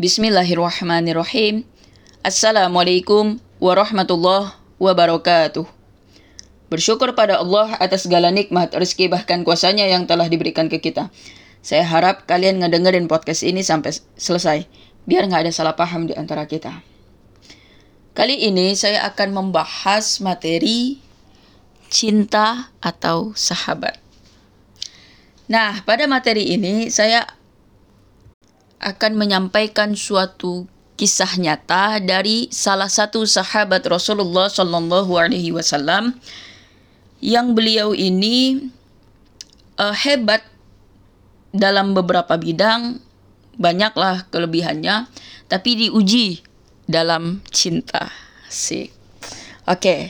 Bismillahirrahmanirrahim. Assalamualaikum warahmatullahi wabarakatuh. Bersyukur pada Allah atas segala nikmat, rezeki bahkan kuasanya yang telah diberikan ke kita. Saya harap kalian ngedengerin podcast ini sampai selesai, biar nggak ada salah paham di antara kita. Kali ini saya akan membahas materi cinta atau sahabat. Nah, pada materi ini saya akan menyampaikan suatu kisah nyata dari salah satu sahabat Rasulullah Shallallahu Alaihi Wasallam yang beliau ini uh, hebat dalam beberapa bidang, banyaklah kelebihannya, tapi diuji dalam cinta. Sih. Oke. Okay.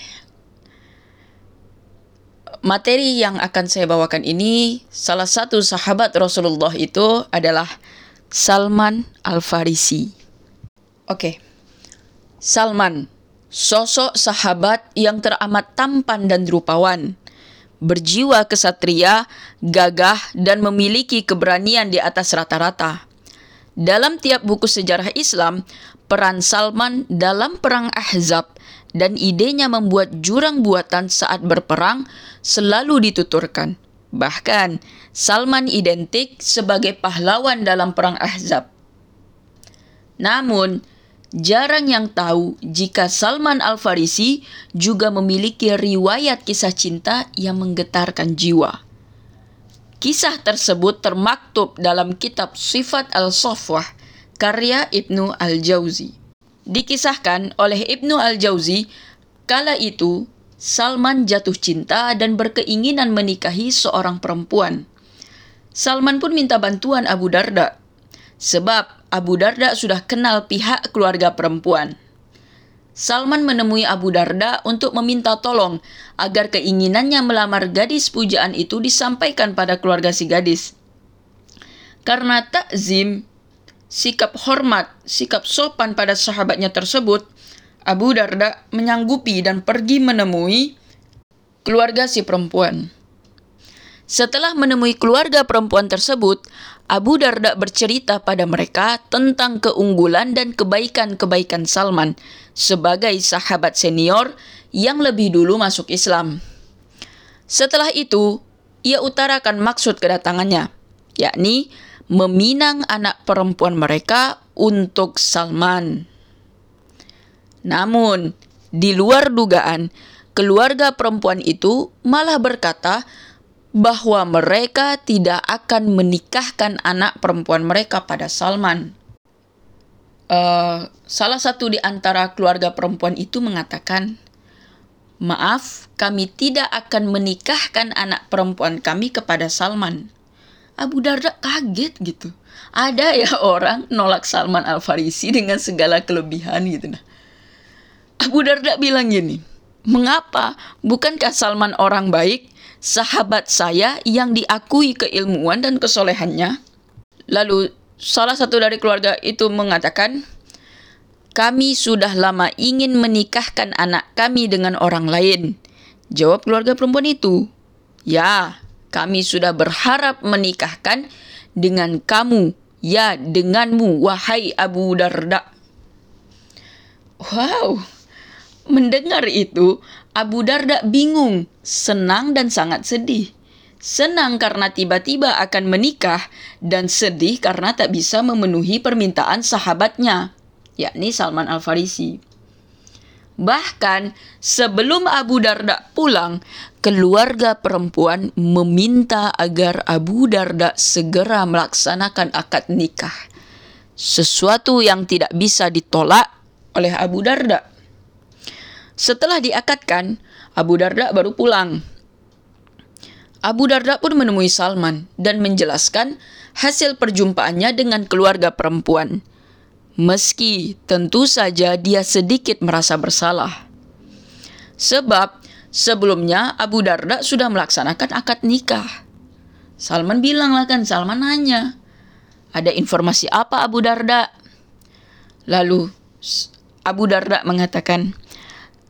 Materi yang akan saya bawakan ini salah satu sahabat Rasulullah itu adalah Salman Al-Farisi. Oke. Salman, sosok sahabat yang teramat tampan dan rupawan, berjiwa kesatria, gagah, dan memiliki keberanian di atas rata-rata. Dalam tiap buku sejarah Islam, peran Salman dalam Perang Ahzab dan idenya membuat jurang buatan saat berperang selalu dituturkan. Bahkan, Salman identik sebagai pahlawan dalam Perang Ahzab. Namun, jarang yang tahu jika Salman Al-Farisi juga memiliki riwayat kisah cinta yang menggetarkan jiwa. Kisah tersebut termaktub dalam kitab Sifat Al-Safwah karya Ibnu Al-Jauzi. Dikisahkan oleh Ibnu Al-Jauzi, kala itu Salman jatuh cinta dan berkeinginan menikahi seorang perempuan. Salman pun minta bantuan Abu Darda, sebab Abu Darda sudah kenal pihak keluarga perempuan. Salman menemui Abu Darda untuk meminta tolong agar keinginannya melamar gadis pujaan itu disampaikan pada keluarga si gadis. Karena takzim, sikap hormat, sikap sopan pada sahabatnya tersebut, Abu Darda menyanggupi dan pergi menemui keluarga si perempuan. Setelah menemui keluarga perempuan tersebut, Abu Darda bercerita pada mereka tentang keunggulan dan kebaikan-kebaikan Salman sebagai sahabat senior yang lebih dulu masuk Islam. Setelah itu, ia utarakan maksud kedatangannya, yakni meminang anak perempuan mereka untuk Salman. Namun, di luar dugaan, keluarga perempuan itu malah berkata bahwa mereka tidak akan menikahkan anak perempuan mereka pada Salman. Uh, salah satu di antara keluarga perempuan itu mengatakan, "Maaf, kami tidak akan menikahkan anak perempuan kami kepada Salman." Abu Darda kaget gitu. Ada ya orang nolak Salman Al Farisi dengan segala kelebihan gitu nah. Abu Darda bilang gini, Mengapa? Bukankah Salman orang baik, sahabat saya yang diakui keilmuan dan kesolehannya? Lalu salah satu dari keluarga itu mengatakan, kami sudah lama ingin menikahkan anak kami dengan orang lain. Jawab keluarga perempuan itu, ya, kami sudah berharap menikahkan dengan kamu, ya denganmu, wahai Abu Darda. Wow, Mendengar itu, Abu Darda bingung, senang dan sangat sedih. Senang karena tiba-tiba akan menikah dan sedih karena tak bisa memenuhi permintaan sahabatnya, yakni Salman Al-Farisi. Bahkan sebelum Abu Darda pulang, keluarga perempuan meminta agar Abu Darda segera melaksanakan akad nikah. Sesuatu yang tidak bisa ditolak oleh Abu Darda. Setelah diakatkan, Abu Darda baru pulang. Abu Darda pun menemui Salman dan menjelaskan hasil perjumpaannya dengan keluarga perempuan. Meski tentu saja dia sedikit merasa bersalah. Sebab sebelumnya Abu Darda sudah melaksanakan akad nikah. Salman bilang lah kan, Salman nanya, ada informasi apa Abu Darda? Lalu Abu Darda mengatakan,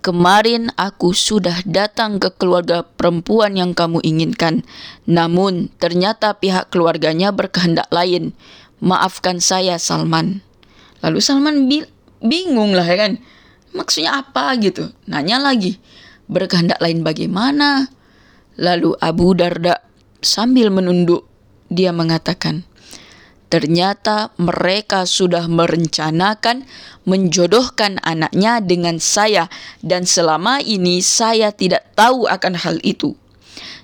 Kemarin aku sudah datang ke keluarga perempuan yang kamu inginkan. Namun, ternyata pihak keluarganya berkehendak lain. Maafkan saya, Salman. Lalu Salman bingung lah ya kan. Maksudnya apa gitu. Nanya lagi. Berkehendak lain bagaimana? Lalu Abu Darda sambil menunduk. Dia mengatakan, Ternyata mereka sudah merencanakan menjodohkan anaknya dengan saya dan selama ini saya tidak tahu akan hal itu.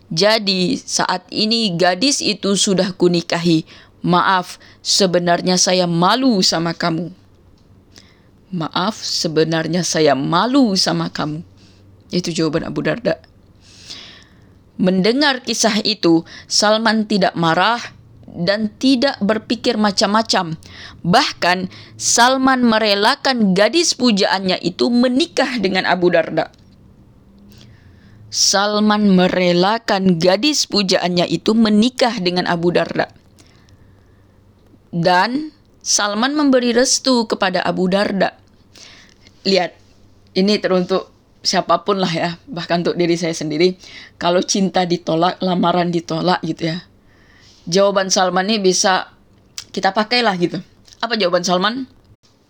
Jadi saat ini gadis itu sudah kunikahi. Maaf, sebenarnya saya malu sama kamu. Maaf, sebenarnya saya malu sama kamu. Itu jawaban Abu Darda. Mendengar kisah itu, Salman tidak marah dan tidak berpikir macam-macam. Bahkan Salman merelakan gadis pujaannya itu menikah dengan Abu Darda. Salman merelakan gadis pujaannya itu menikah dengan Abu Darda. Dan Salman memberi restu kepada Abu Darda. Lihat, ini teruntuk siapa pun lah ya, bahkan untuk diri saya sendiri. Kalau cinta ditolak, lamaran ditolak gitu ya jawaban Salman ini bisa kita pakai lah gitu. Apa jawaban Salman?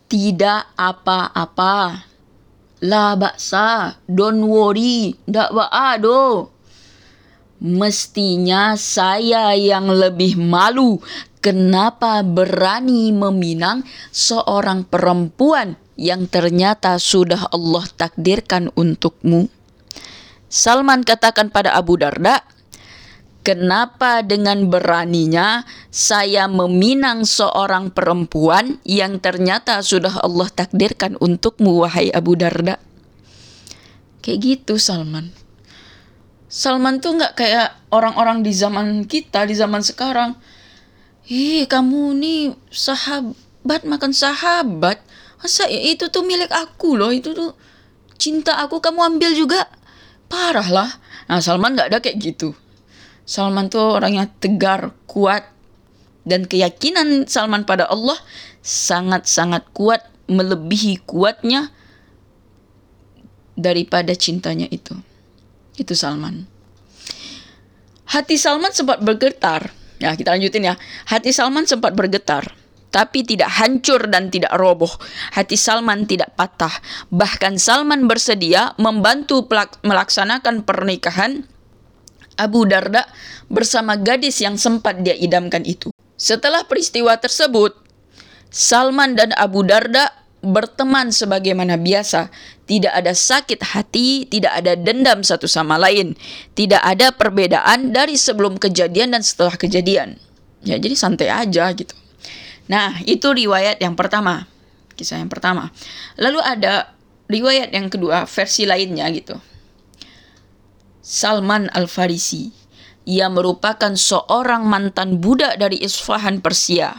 Tidak apa-apa. La baksa, don't worry, ndak do. Mestinya saya yang lebih malu kenapa berani meminang seorang perempuan yang ternyata sudah Allah takdirkan untukmu. Salman katakan pada Abu Darda, Kenapa dengan beraninya saya meminang seorang perempuan yang ternyata sudah Allah takdirkan untukmu wahai Abu Darda? Kayak gitu Salman. Salman tuh nggak kayak orang-orang di zaman kita, di zaman sekarang. Ih, kamu nih sahabat makan sahabat. Masa itu tuh milik aku loh, itu tuh cinta aku kamu ambil juga. Parah lah. Nah, Salman nggak ada kayak gitu. Salman tuh orangnya tegar, kuat, dan keyakinan Salman pada Allah sangat-sangat kuat, melebihi kuatnya daripada cintanya itu. Itu Salman. Hati Salman sempat bergetar. Ya, kita lanjutin ya. Hati Salman sempat bergetar tapi tidak hancur dan tidak roboh. Hati Salman tidak patah. Bahkan Salman bersedia membantu melaksanakan pernikahan Abu Darda bersama gadis yang sempat dia idamkan itu. Setelah peristiwa tersebut, Salman dan Abu Darda berteman sebagaimana biasa. Tidak ada sakit hati, tidak ada dendam satu sama lain. Tidak ada perbedaan dari sebelum kejadian dan setelah kejadian. Ya, jadi santai aja gitu. Nah, itu riwayat yang pertama. Kisah yang pertama. Lalu ada riwayat yang kedua, versi lainnya gitu. Salman Al-Farisi. Ia merupakan seorang mantan budak dari Isfahan Persia.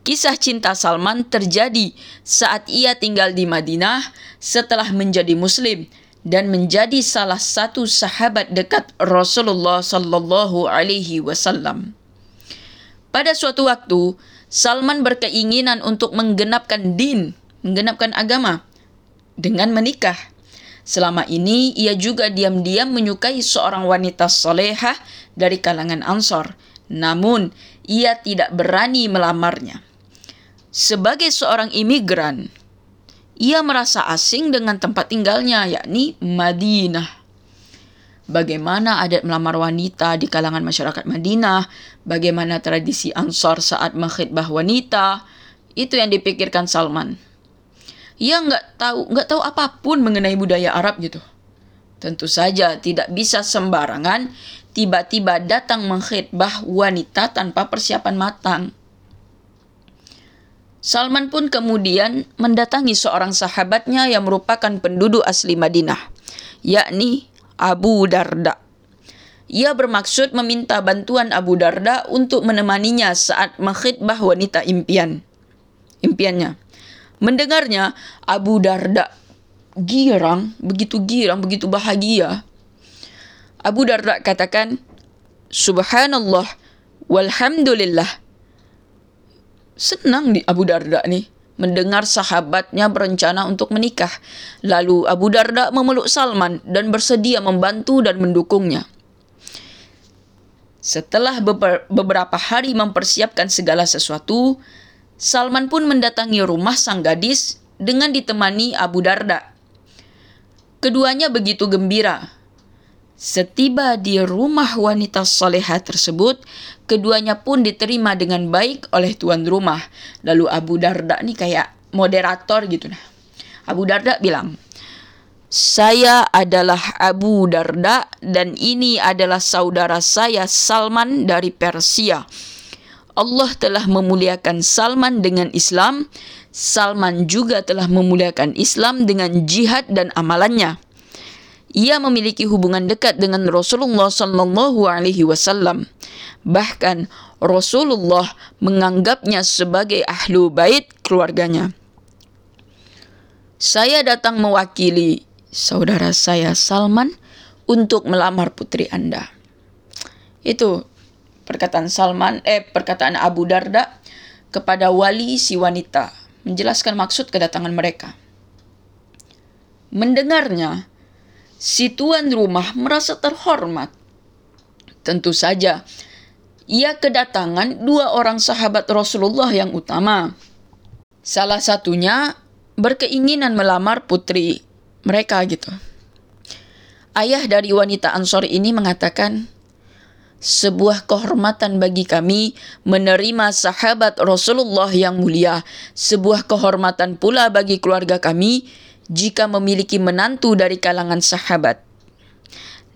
Kisah cinta Salman terjadi saat ia tinggal di Madinah setelah menjadi muslim dan menjadi salah satu sahabat dekat Rasulullah sallallahu alaihi wasallam. Pada suatu waktu, Salman berkeinginan untuk menggenapkan din, menggenapkan agama dengan menikah. Selama ini ia juga diam-diam menyukai seorang wanita solehah dari kalangan Ansor. Namun, ia tidak berani melamarnya. Sebagai seorang imigran, ia merasa asing dengan tempat tinggalnya, yakni Madinah. Bagaimana adat melamar wanita di kalangan masyarakat Madinah, bagaimana tradisi Ansor saat mengkhidbah wanita, itu yang dipikirkan Salman ia nggak tahu nggak tahu apa pun mengenai budaya Arab gitu. Tentu saja tidak bisa sembarangan tiba-tiba datang mengkhidbah wanita tanpa persiapan matang. Salman pun kemudian mendatangi seorang sahabatnya yang merupakan penduduk asli Madinah, yakni Abu Darda. Ia bermaksud meminta bantuan Abu Darda untuk menemaninya saat mengkhidbah wanita impian. Impiannya. Mendengarnya, Abu Darda girang, begitu girang, begitu bahagia. Abu Darda katakan, Subhanallah, walhamdulillah. Senang di Abu Darda nih mendengar sahabatnya berencana untuk menikah. Lalu Abu Darda memeluk Salman dan bersedia membantu dan mendukungnya. Setelah beberapa hari mempersiapkan segala sesuatu, Salman pun mendatangi rumah sang gadis dengan ditemani Abu Darda. Keduanya begitu gembira. Setiba di rumah wanita soleha tersebut, keduanya pun diterima dengan baik oleh tuan rumah. Lalu Abu Darda nih kayak moderator gitu nah. Abu Darda bilang, saya adalah Abu Darda dan ini adalah saudara saya Salman dari Persia. Allah telah memuliakan Salman dengan Islam. Salman juga telah memuliakan Islam dengan jihad dan amalannya. Ia memiliki hubungan dekat dengan Rasulullah Sallallahu Alaihi Wasallam. Bahkan Rasulullah menganggapnya sebagai ahlu bait keluarganya. Saya datang mewakili saudara saya Salman untuk melamar putri Anda. Itu perkataan Salman eh perkataan Abu Darda kepada wali si wanita menjelaskan maksud kedatangan mereka. Mendengarnya, si tuan rumah merasa terhormat. Tentu saja, ia kedatangan dua orang sahabat Rasulullah yang utama. Salah satunya berkeinginan melamar putri mereka gitu. Ayah dari wanita Ansor ini mengatakan, sebuah kehormatan bagi kami menerima sahabat Rasulullah yang mulia, sebuah kehormatan pula bagi keluarga kami jika memiliki menantu dari kalangan sahabat.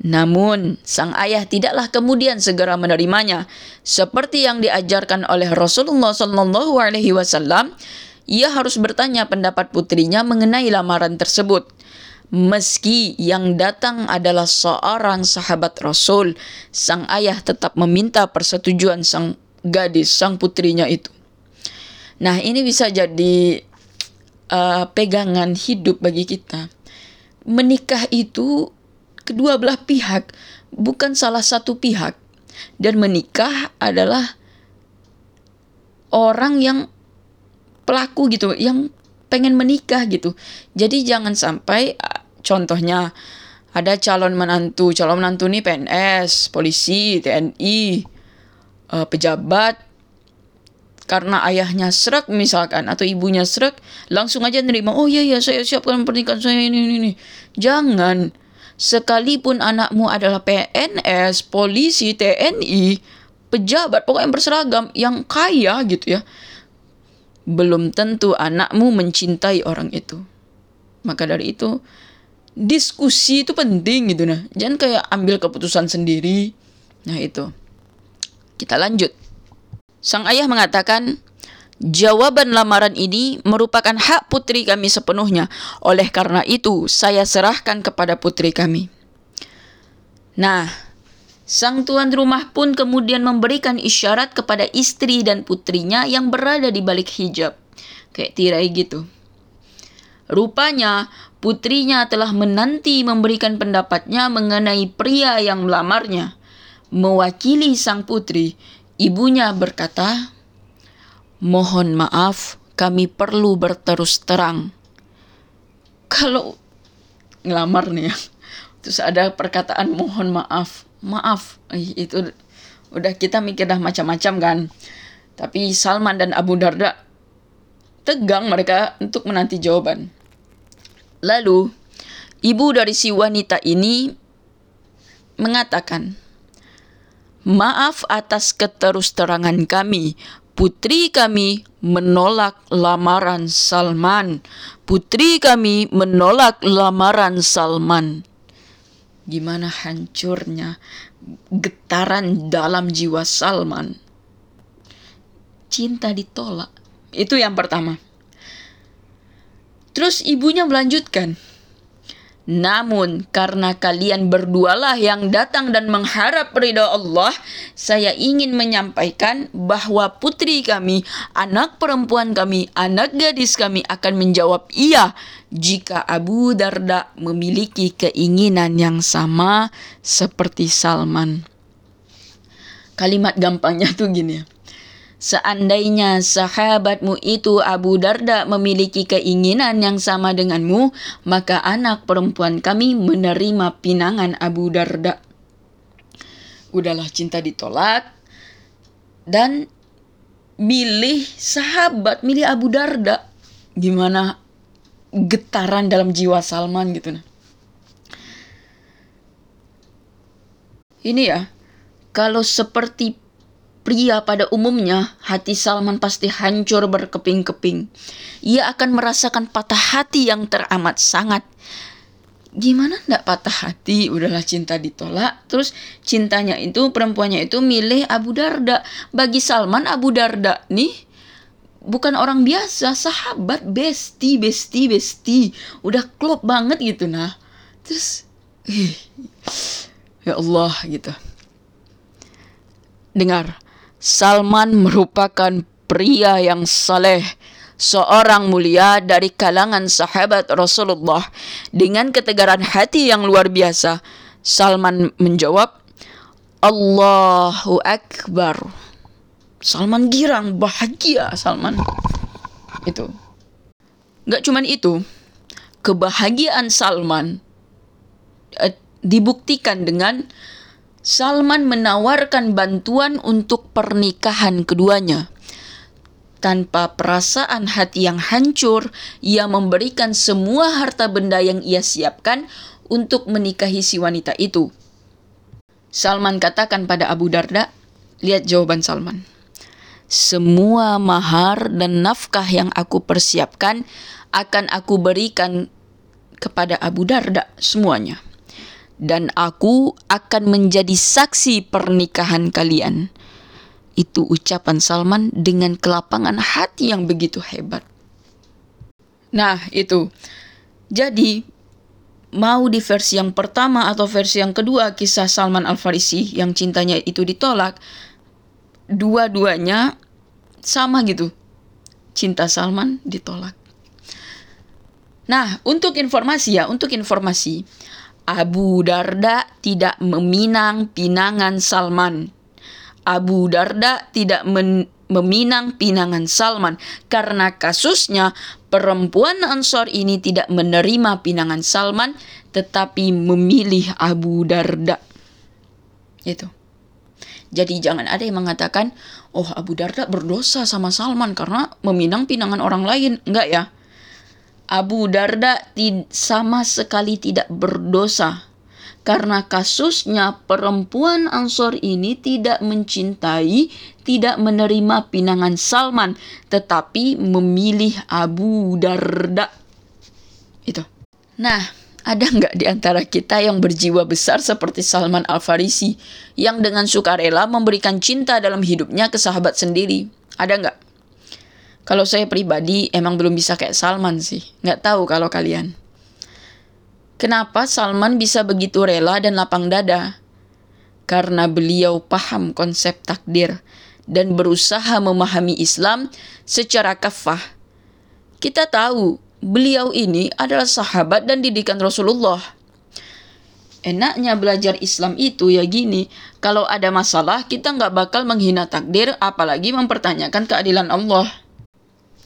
Namun, sang ayah tidaklah kemudian segera menerimanya, seperti yang diajarkan oleh Rasulullah Shallallahu Alaihi Wasallam. Ia harus bertanya pendapat putrinya mengenai lamaran tersebut meski yang datang adalah seorang sahabat Rasul, sang ayah tetap meminta persetujuan sang gadis, sang putrinya itu. Nah, ini bisa jadi uh, pegangan hidup bagi kita. Menikah itu kedua belah pihak, bukan salah satu pihak. Dan menikah adalah orang yang pelaku gitu, yang pengen menikah gitu. Jadi jangan sampai Contohnya ada calon menantu, calon menantu nih PNS, polisi, TNI, uh, eh, pejabat, karena ayahnya serak misalkan atau ibunya serak langsung aja nerima oh iya iya saya siapkan pernikahan saya ini ini, ini. jangan. Sekalipun anakmu adalah PNS polisi TNI pejabat pokoknya yang berseragam yang kaya gitu ya belum tentu anakmu mencintai orang itu. Maka dari itu diskusi itu penting gitu nah. Jangan kayak ambil keputusan sendiri. Nah itu. Kita lanjut. Sang ayah mengatakan jawaban lamaran ini merupakan hak putri kami sepenuhnya. Oleh karena itu saya serahkan kepada putri kami. Nah Sang tuan rumah pun kemudian memberikan isyarat kepada istri dan putrinya yang berada di balik hijab. Kayak tirai gitu. Rupanya putrinya telah menanti memberikan pendapatnya mengenai pria yang melamarnya. Mewakili sang putri, ibunya berkata, "Mohon maaf, kami perlu berterus terang." Kalau ngelamar nih ya, terus ada perkataan mohon maaf, maaf, itu udah kita mikir dah macam-macam kan. Tapi Salman dan Abu Darda tegang mereka untuk menanti jawaban. Lalu, ibu dari si wanita ini mengatakan, Maaf atas keterus-terangan kami. Putri kami menolak lamaran Salman. Putri kami menolak lamaran Salman. Gimana hancurnya getaran dalam jiwa Salman. Cinta ditolak. Itu yang pertama. Terus ibunya melanjutkan, namun karena kalian berdualah yang datang dan mengharap ridha Allah, saya ingin menyampaikan bahwa putri kami, anak perempuan kami, anak gadis kami akan menjawab iya jika Abu Darda memiliki keinginan yang sama seperti Salman. Kalimat gampangnya tuh gini ya. Seandainya sahabatmu itu Abu Darda memiliki keinginan yang sama denganmu, maka anak perempuan kami menerima pinangan Abu Darda. Udahlah cinta ditolak dan milih sahabat, milih Abu Darda. Gimana getaran dalam jiwa Salman gitu nah. Ini ya, kalau seperti pria pada umumnya, hati Salman pasti hancur berkeping-keping. Ia akan merasakan patah hati yang teramat sangat. Gimana ndak patah hati? Udahlah cinta ditolak. Terus cintanya itu, perempuannya itu milih Abu Darda. Bagi Salman, Abu Darda nih bukan orang biasa, sahabat, besti, besti, besti. Udah klop banget gitu nah. Terus, ya Allah gitu. Dengar, Salman merupakan pria yang saleh, seorang mulia dari kalangan sahabat Rasulullah. Dengan ketegaran hati yang luar biasa, Salman menjawab, Allahu Akbar. Salman girang, bahagia Salman. Itu. Gak cuman itu, kebahagiaan Salman eh, dibuktikan dengan Salman menawarkan bantuan untuk pernikahan keduanya. Tanpa perasaan hati yang hancur, ia memberikan semua harta benda yang ia siapkan untuk menikahi si wanita itu. Salman katakan pada Abu Darda, lihat jawaban Salman. Semua mahar dan nafkah yang aku persiapkan akan aku berikan kepada Abu Darda semuanya dan aku akan menjadi saksi pernikahan kalian. Itu ucapan Salman dengan kelapangan hati yang begitu hebat. Nah, itu. Jadi, mau di versi yang pertama atau versi yang kedua kisah Salman Al-Farisi yang cintanya itu ditolak, dua-duanya sama gitu. Cinta Salman ditolak. Nah, untuk informasi ya, untuk informasi, Abu Darda tidak meminang pinangan Salman. Abu Darda tidak men meminang pinangan Salman karena kasusnya perempuan Ansor ini tidak menerima pinangan Salman tetapi memilih Abu Darda. Itu. Jadi jangan ada yang mengatakan, "Oh, Abu Darda berdosa sama Salman karena meminang pinangan orang lain." Enggak ya. Abu Darda sama sekali tidak berdosa karena kasusnya perempuan Ansor ini tidak mencintai, tidak menerima pinangan Salman, tetapi memilih Abu Darda. Itu. Nah, ada nggak di antara kita yang berjiwa besar seperti Salman Al-Farisi yang dengan sukarela memberikan cinta dalam hidupnya ke sahabat sendiri? Ada nggak? Kalau saya pribadi emang belum bisa kayak Salman sih. Nggak tahu kalau kalian. Kenapa Salman bisa begitu rela dan lapang dada? Karena beliau paham konsep takdir dan berusaha memahami Islam secara kafah. Kita tahu beliau ini adalah sahabat dan didikan Rasulullah. Enaknya belajar Islam itu ya gini, kalau ada masalah kita nggak bakal menghina takdir apalagi mempertanyakan keadilan Allah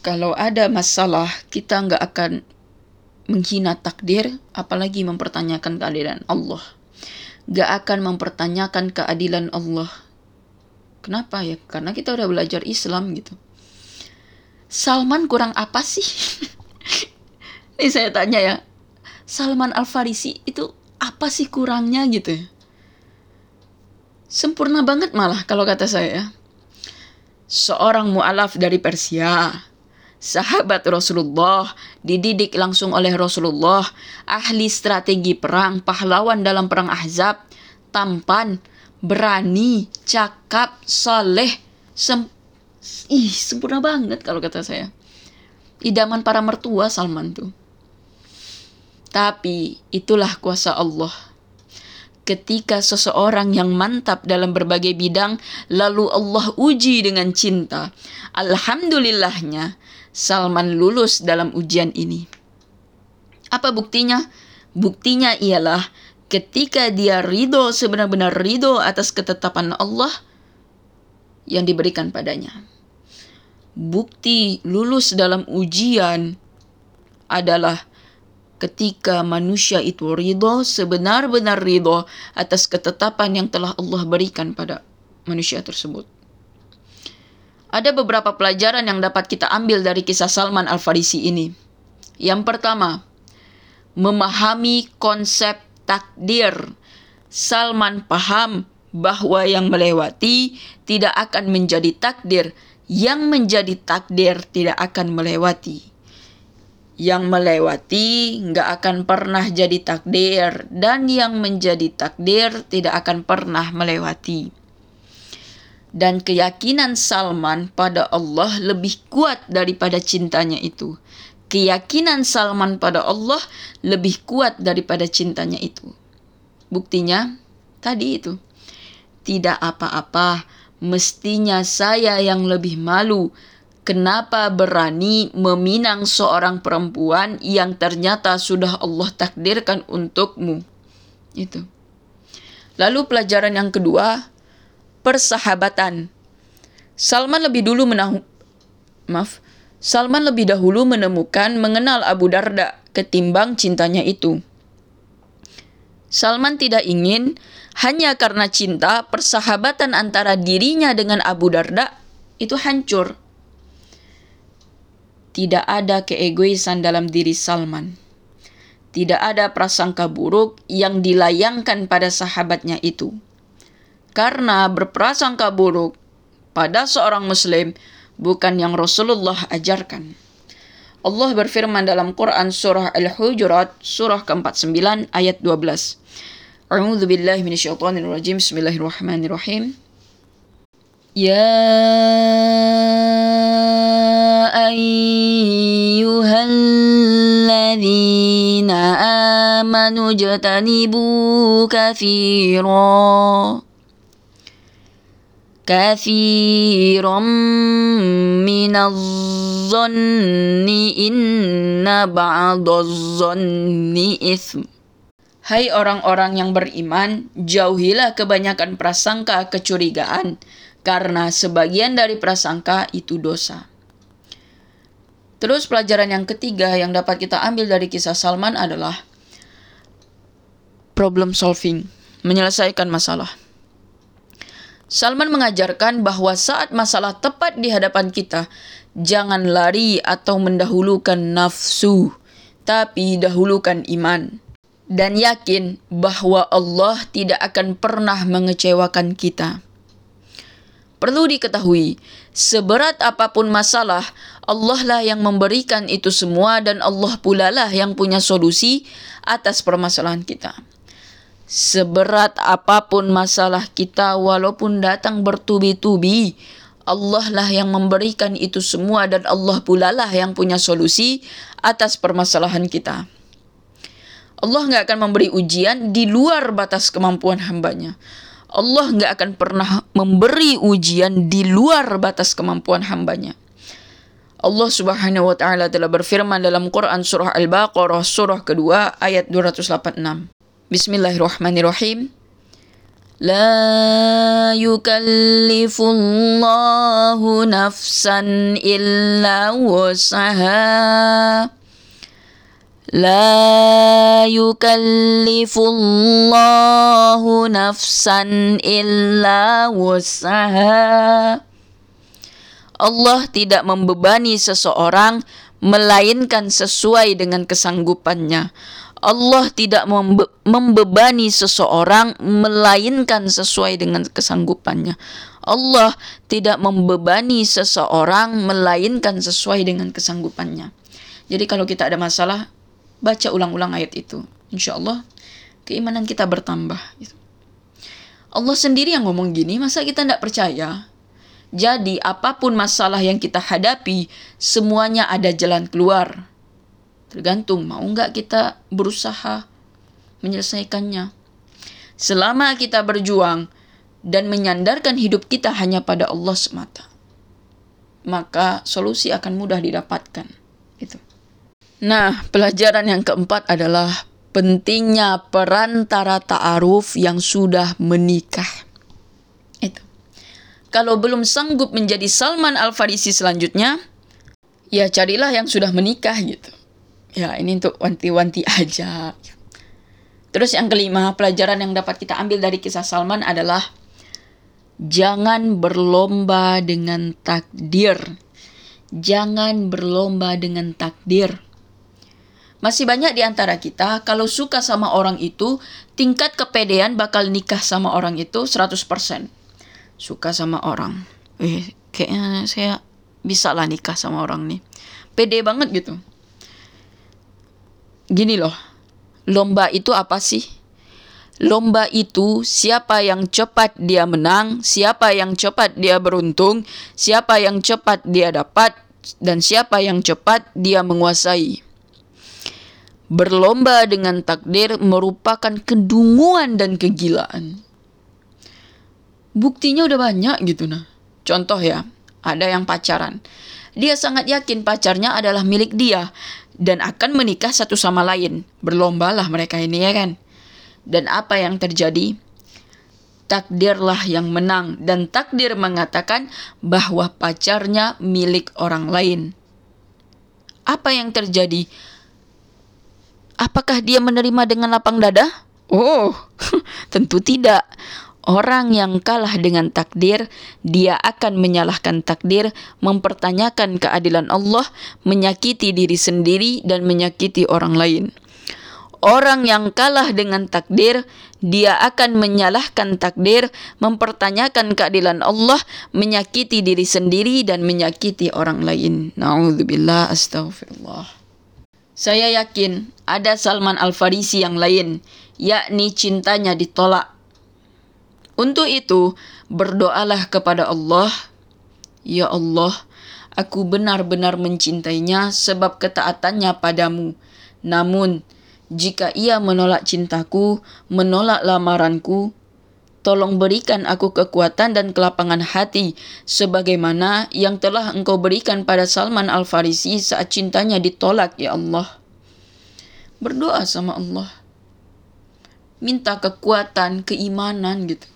kalau ada masalah kita nggak akan menghina takdir apalagi mempertanyakan keadilan Allah. Nggak akan mempertanyakan keadilan Allah. Kenapa ya? Karena kita udah belajar Islam gitu. Salman kurang apa sih? Ini saya tanya ya. Salman Al Farisi itu apa sih kurangnya gitu? Sempurna banget malah kalau kata saya. Seorang mu'alaf dari Persia sahabat Rasulullah, dididik langsung oleh Rasulullah, ahli strategi perang, pahlawan dalam perang Ahzab, tampan, berani, cakap, saleh, sem ih sempurna banget kalau kata saya. Idaman para mertua Salman tuh. Tapi itulah kuasa Allah. Ketika seseorang yang mantap dalam berbagai bidang, lalu Allah uji dengan cinta. Alhamdulillahnya, Salman lulus dalam ujian ini. Apa buktinya? Buktinya ialah ketika dia ridho sebenar-benar ridho atas ketetapan Allah yang diberikan padanya. Bukti lulus dalam ujian adalah ketika manusia itu ridho sebenar-benar ridho atas ketetapan yang telah Allah berikan pada manusia tersebut. Ada beberapa pelajaran yang dapat kita ambil dari kisah Salman Al-Farisi ini. Yang pertama, memahami konsep takdir. Salman paham bahwa yang melewati tidak akan menjadi takdir, yang menjadi takdir tidak akan melewati. Yang melewati nggak akan pernah jadi takdir, dan yang menjadi takdir tidak akan pernah melewati. Dan keyakinan Salman pada Allah lebih kuat daripada cintanya itu. Keyakinan Salman pada Allah lebih kuat daripada cintanya itu. Buktinya tadi itu tidak apa-apa, mestinya saya yang lebih malu. Kenapa berani meminang seorang perempuan yang ternyata sudah Allah takdirkan untukmu? Itu. Lalu pelajaran yang kedua, persahabatan. Salman lebih dulu menahu maaf, Salman lebih dahulu menemukan mengenal Abu Darda ketimbang cintanya itu. Salman tidak ingin hanya karena cinta, persahabatan antara dirinya dengan Abu Darda itu hancur. Tidak ada keegoisan dalam diri Salman. Tidak ada prasangka buruk yang dilayangkan pada sahabatnya itu karena berprasangka buruk pada seorang muslim bukan yang Rasulullah ajarkan. Allah berfirman dalam Quran surah Al-Hujurat surah ke-49 ayat 12. A'udzu billahi minasyaitonir rajim. Bismillahirrahmanirrahim. Ya ayyuhalladzina amanu jatanibu katsiran كثيرا كثيرا من الظن إن بعض الظن إثم Hai orang-orang yang beriman, jauhilah kebanyakan prasangka kecurigaan, karena sebagian dari prasangka itu dosa. Terus pelajaran yang ketiga yang dapat kita ambil dari kisah Salman adalah problem solving, menyelesaikan masalah. Salman mengajarkan bahwa saat masalah tepat di hadapan kita, jangan lari atau mendahulukan nafsu, tapi dahulukan iman dan yakin bahwa Allah tidak akan pernah mengecewakan kita. Perlu diketahui, seberat apa pun masalah, Allah lah yang memberikan itu semua dan Allah pula lah yang punya solusi atas permasalahan kita. Seberat apa pun masalah kita walaupun datang bertubi-tubi, Allah lah yang memberikan itu semua dan Allah pula lah yang punya solusi atas permasalahan kita. Allah nggak akan memberi ujian di luar batas kemampuan hambanya. Allah nggak akan pernah memberi ujian di luar batas kemampuan hambanya. Allah Subhanahu wa taala telah berfirman dalam Quran surah Al-Baqarah surah kedua ayat 286. Bismillahirrahmanirrahim. La yukallifullahu nafsan illa لا La yukallifullahu nafsan illa وسعها. Allah tidak membebani seseorang melainkan sesuai dengan kesanggupannya. Allah tidak membe membebani seseorang melainkan sesuai dengan kesanggupannya. Allah tidak membebani seseorang melainkan sesuai dengan kesanggupannya. Jadi kalau kita ada masalah, baca ulang-ulang ayat itu. Insya Allah keimanan kita bertambah. Gitu. Allah sendiri yang ngomong gini, masa kita tidak percaya? Jadi apa pun masalah yang kita hadapi, semuanya ada jalan keluar. Tergantung mau nggak kita berusaha menyelesaikannya. Selama kita berjuang dan menyandarkan hidup kita hanya pada Allah semata, maka solusi akan mudah didapatkan. Itu. Nah, pelajaran yang keempat adalah pentingnya perantara ta'aruf yang sudah menikah. Itu. Kalau belum sanggup menjadi Salman Al-Farisi selanjutnya, ya carilah yang sudah menikah gitu. Ya, ini untuk wanti-wanti aja. Terus yang kelima, pelajaran yang dapat kita ambil dari kisah Salman adalah Jangan berlomba dengan takdir. Jangan berlomba dengan takdir. Masih banyak di antara kita kalau suka sama orang itu, tingkat kepedean bakal nikah sama orang itu 100%. Suka sama orang. Eh, kayaknya saya bisa lah nikah sama orang nih. Pede banget gitu. Gini loh, lomba itu apa sih? Lomba itu siapa yang cepat dia menang, siapa yang cepat dia beruntung, siapa yang cepat dia dapat, dan siapa yang cepat dia menguasai. Berlomba dengan takdir merupakan kedunguan dan kegilaan. Buktinya udah banyak gitu nah. Contoh ya, ada yang pacaran. Dia sangat yakin pacarnya adalah milik dia dan akan menikah satu sama lain. Berlombalah mereka ini ya kan. Dan apa yang terjadi? Takdirlah yang menang dan takdir mengatakan bahwa pacarnya milik orang lain. Apa yang terjadi? Apakah dia menerima dengan lapang dada? Oh, tentu tidak. Orang yang kalah dengan takdir, dia akan menyalahkan takdir, mempertanyakan keadilan Allah, menyakiti diri sendiri, dan menyakiti orang lain. Orang yang kalah dengan takdir, dia akan menyalahkan takdir, mempertanyakan keadilan Allah, menyakiti diri sendiri, dan menyakiti orang lain. Na'udzubillah, astagfirullah. Saya yakin ada Salman Al-Farisi yang lain, yakni cintanya ditolak. Untuk itu, berdoalah kepada Allah, Ya Allah, aku benar-benar mencintainya sebab ketaatannya padamu. Namun, jika ia menolak cintaku, menolak lamaranku, tolong berikan aku kekuatan dan kelapangan hati sebagaimana yang telah engkau berikan pada Salman Al-Farisi saat cintanya ditolak, Ya Allah. Berdoa sama Allah. Minta kekuatan, keimanan gitu.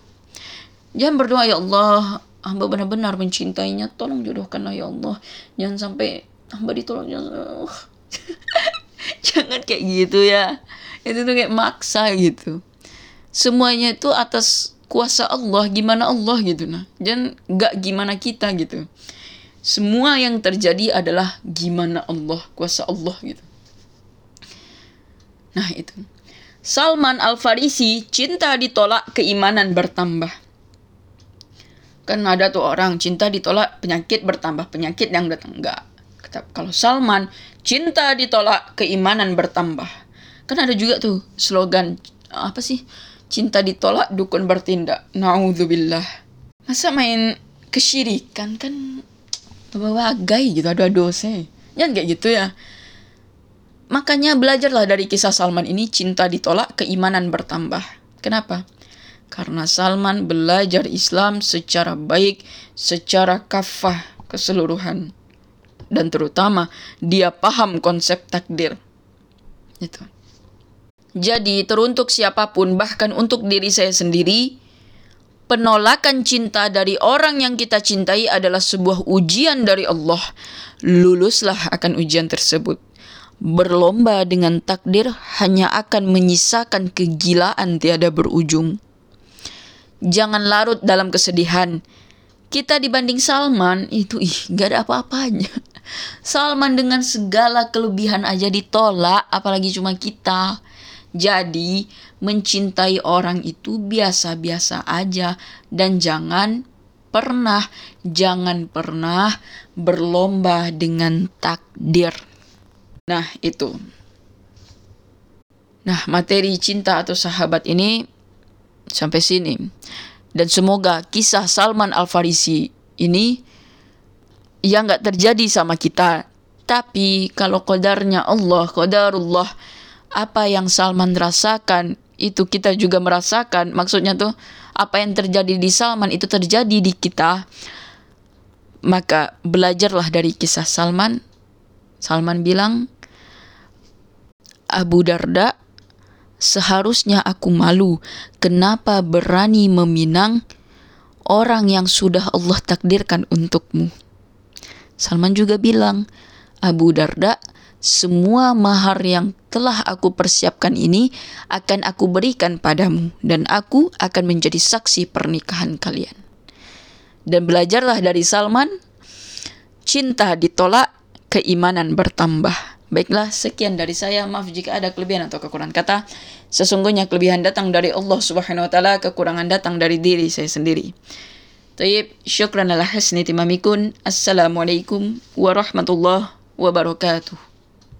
Jangan berdoa, Ya Allah, hamba benar-benar mencintainya, tolong jodohkanlah Ya Allah. Jangan sampai hamba ditolak. Jangan kayak gitu ya. Itu tuh kayak maksa gitu. Semuanya itu atas kuasa Allah, gimana Allah gitu nah. Jangan gak gimana kita gitu. Semua yang terjadi adalah gimana Allah, kuasa Allah gitu. Nah itu. Salman Al-Farisi cinta ditolak keimanan bertambah. Kan ada tuh orang cinta ditolak penyakit bertambah penyakit yang datang enggak. Kalau Salman cinta ditolak keimanan bertambah. Kan ada juga tuh slogan apa sih? Cinta ditolak dukun bertindak. Nauzubillah. Masa main kesyirikan kan bagai gitu ada dosa. Jangan kayak gitu ya. Makanya belajarlah dari kisah Salman ini cinta ditolak, keimanan bertambah. Kenapa? Karena Salman belajar Islam secara baik, secara kafah keseluruhan. Dan terutama dia paham konsep takdir. Itu. Jadi teruntuk siapa pun bahkan untuk diri saya sendiri, penolakan cinta dari orang yang kita cintai adalah sebuah ujian dari Allah. Luluslah akan ujian tersebut berlomba dengan takdir hanya akan menyisakan kegilaan tiada berujung. Jangan larut dalam kesedihan. Kita dibanding Salman itu ih gak ada apa-apanya. Salman dengan segala kelebihan aja ditolak apalagi cuma kita. Jadi mencintai orang itu biasa-biasa aja dan jangan pernah jangan pernah berlomba dengan takdir. Nah, itu. Nah, materi cinta atau sahabat ini sampai sini. Dan semoga kisah Salman Al-Farisi ini yang nggak terjadi sama kita. Tapi kalau kodarnya Allah, kodarullah, apa yang Salman rasakan, itu kita juga merasakan. Maksudnya tuh, apa yang terjadi di Salman itu terjadi di kita. Maka belajarlah dari kisah Salman. Salman bilang, Abu Darda, seharusnya aku malu kenapa berani meminang orang yang sudah Allah takdirkan untukmu. Salman juga bilang, Abu Darda, semua mahar yang telah aku persiapkan ini akan aku berikan padamu dan aku akan menjadi saksi pernikahan kalian. Dan belajarlah dari Salman, cinta ditolak, keimanan bertambah. Baiklah, sekian dari saya. Maaf jika ada kelebihan atau kekurangan kata. Sesungguhnya kelebihan datang dari Allah Subhanahu wa taala, kekurangan datang dari diri saya sendiri. Tayyib, syukran ala hasni timamikun. Assalamualaikum warahmatullahi wabarakatuh.